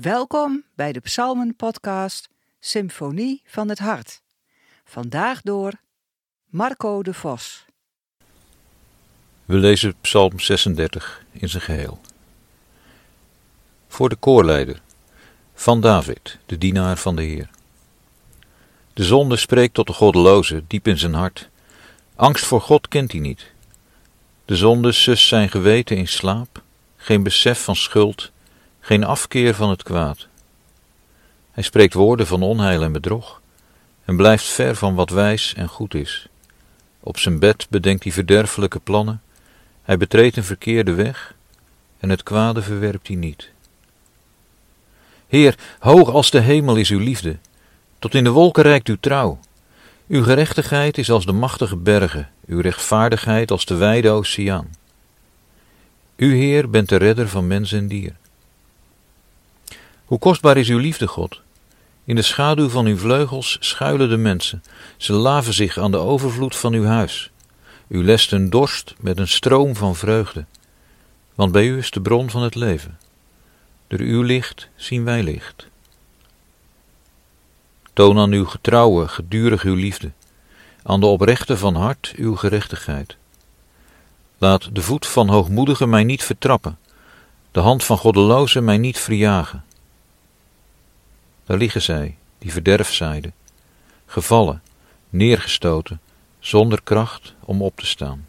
Welkom bij de Psalmen-podcast Symfonie van het Hart. Vandaag door Marco de Vos. We lezen Psalm 36 in zijn geheel. Voor de koorleider van David, de dienaar van de Heer. De zonde spreekt tot de goddeloze diep in zijn hart. Angst voor God kent hij niet. De zonde sust zijn geweten in slaap, geen besef van schuld geen afkeer van het kwaad. Hij spreekt woorden van onheil en bedrog en blijft ver van wat wijs en goed is. Op zijn bed bedenkt hij verderfelijke plannen, hij betreedt een verkeerde weg en het kwade verwerpt hij niet. Heer, hoog als de hemel is uw liefde, tot in de wolken reikt uw trouw. Uw gerechtigheid is als de machtige bergen, uw rechtvaardigheid als de wijde oceaan. U, Heer, bent de redder van mens en dier. Hoe kostbaar is uw liefde, God? In de schaduw van uw vleugels schuilen de mensen. Ze laven zich aan de overvloed van uw huis. U lest hun dorst met een stroom van vreugde. Want bij u is de bron van het leven. Door uw licht zien wij licht. Toon aan uw getrouwe, gedurig uw liefde. Aan de oprechte van hart uw gerechtigheid. Laat de voet van hoogmoedigen mij niet vertrappen. De hand van goddelozen mij niet verjagen. Daar liggen zij, die verderf zeiden, gevallen, neergestoten, zonder kracht om op te staan.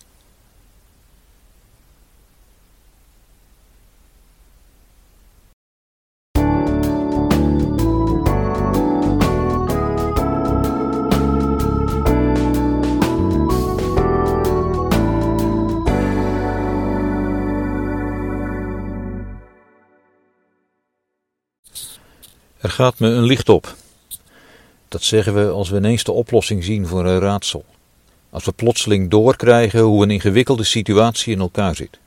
Er gaat me een licht op. Dat zeggen we als we ineens de oplossing zien voor een raadsel. Als we plotseling doorkrijgen hoe een ingewikkelde situatie in elkaar zit.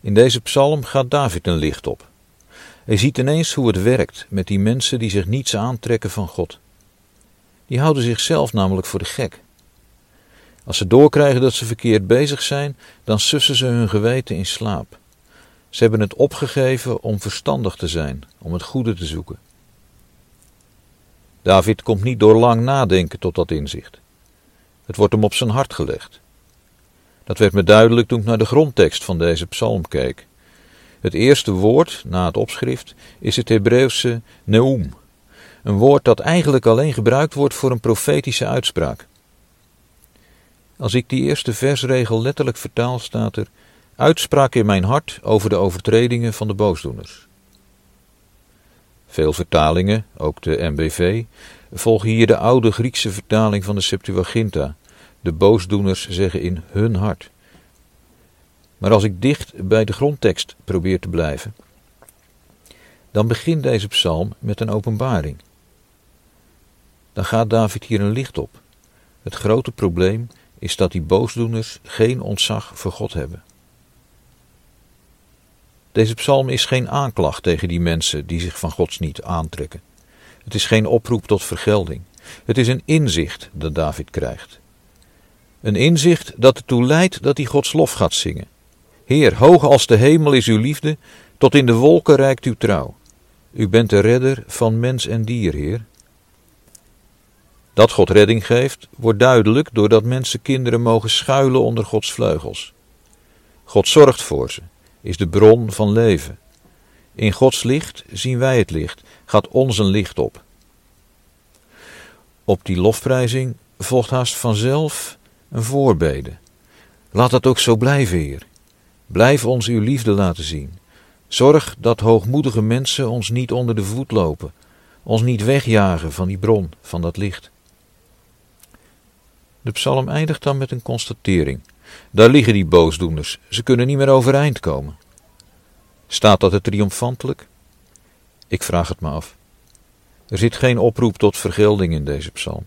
In deze psalm gaat David een licht op. Hij ziet ineens hoe het werkt met die mensen die zich niets aantrekken van God. Die houden zichzelf namelijk voor de gek. Als ze doorkrijgen dat ze verkeerd bezig zijn, dan sussen ze hun geweten in slaap. Ze hebben het opgegeven om verstandig te zijn, om het goede te zoeken. David komt niet door lang nadenken tot dat inzicht. Het wordt hem op zijn hart gelegd. Dat werd me duidelijk toen ik naar de grondtekst van deze psalm keek. Het eerste woord na het opschrift is het Hebreeuwse neum, een woord dat eigenlijk alleen gebruikt wordt voor een profetische uitspraak. Als ik die eerste versregel letterlijk vertaal, staat er: Uitspraak in mijn hart over de overtredingen van de boosdoeners. Veel vertalingen, ook de MBV, volgen hier de oude Griekse vertaling van de Septuaginta. De boosdoeners zeggen in hun hart. Maar als ik dicht bij de grondtekst probeer te blijven, dan begint deze psalm met een openbaring. Dan gaat David hier een licht op. Het grote probleem is dat die boosdoeners geen ontzag voor God hebben. Deze psalm is geen aanklacht tegen die mensen die zich van Gods niet aantrekken. Het is geen oproep tot vergelding. Het is een inzicht dat David krijgt. Een inzicht dat ertoe leidt dat hij Gods lof gaat zingen. Heer, hoog als de hemel is uw liefde, tot in de wolken reikt uw trouw. U bent de redder van mens en dier, Heer. Dat God redding geeft, wordt duidelijk doordat mensen kinderen mogen schuilen onder Gods vleugels. God zorgt voor ze is de bron van leven. In Gods licht zien wij het licht, gaat ons een licht op. Op die lofprijzing volgt haast vanzelf een voorbede. Laat dat ook zo blijven, Heer. Blijf ons uw liefde laten zien. Zorg dat hoogmoedige mensen ons niet onder de voet lopen, ons niet wegjagen van die bron, van dat licht. De psalm eindigt dan met een constatering. Daar liggen die boosdoeners, ze kunnen niet meer overeind komen. Staat dat er triomfantelijk? Ik vraag het me af. Er zit geen oproep tot vergelding in deze psalm.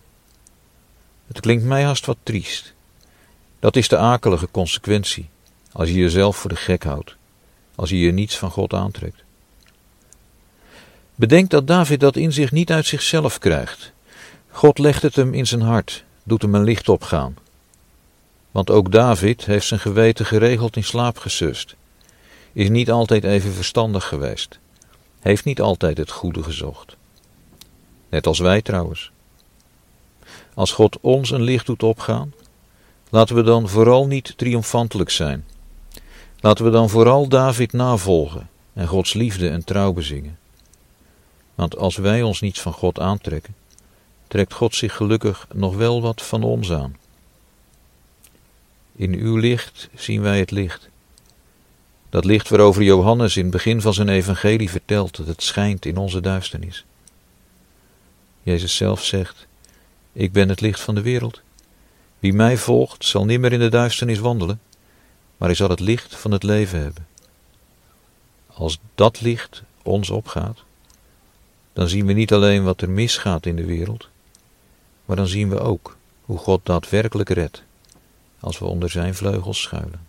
Het klinkt mij haast wat triest. Dat is de akelige consequentie als je jezelf voor de gek houdt, als je je niets van God aantrekt. Bedenk dat David dat in zich niet uit zichzelf krijgt. God legt het hem in zijn hart, doet hem een licht opgaan. Want ook David heeft zijn geweten geregeld in slaap gesust. Is niet altijd even verstandig geweest. heeft niet altijd het goede gezocht. Net als wij trouwens. Als God ons een licht doet opgaan, laten we dan vooral niet triomfantelijk zijn. Laten we dan vooral David navolgen en Gods liefde en trouw bezingen. Want als wij ons niets van God aantrekken, trekt God zich gelukkig nog wel wat van ons aan. In uw licht zien wij het licht. Dat licht waarover Johannes in het begin van zijn evangelie vertelt dat het schijnt in onze duisternis. Jezus zelf zegt: Ik ben het licht van de wereld. Wie mij volgt, zal nimmer in de duisternis wandelen, maar hij zal het licht van het leven hebben. Als dat licht ons opgaat, dan zien we niet alleen wat er misgaat in de wereld, maar dan zien we ook hoe God daadwerkelijk redt als we onder zijn vleugels schuilen.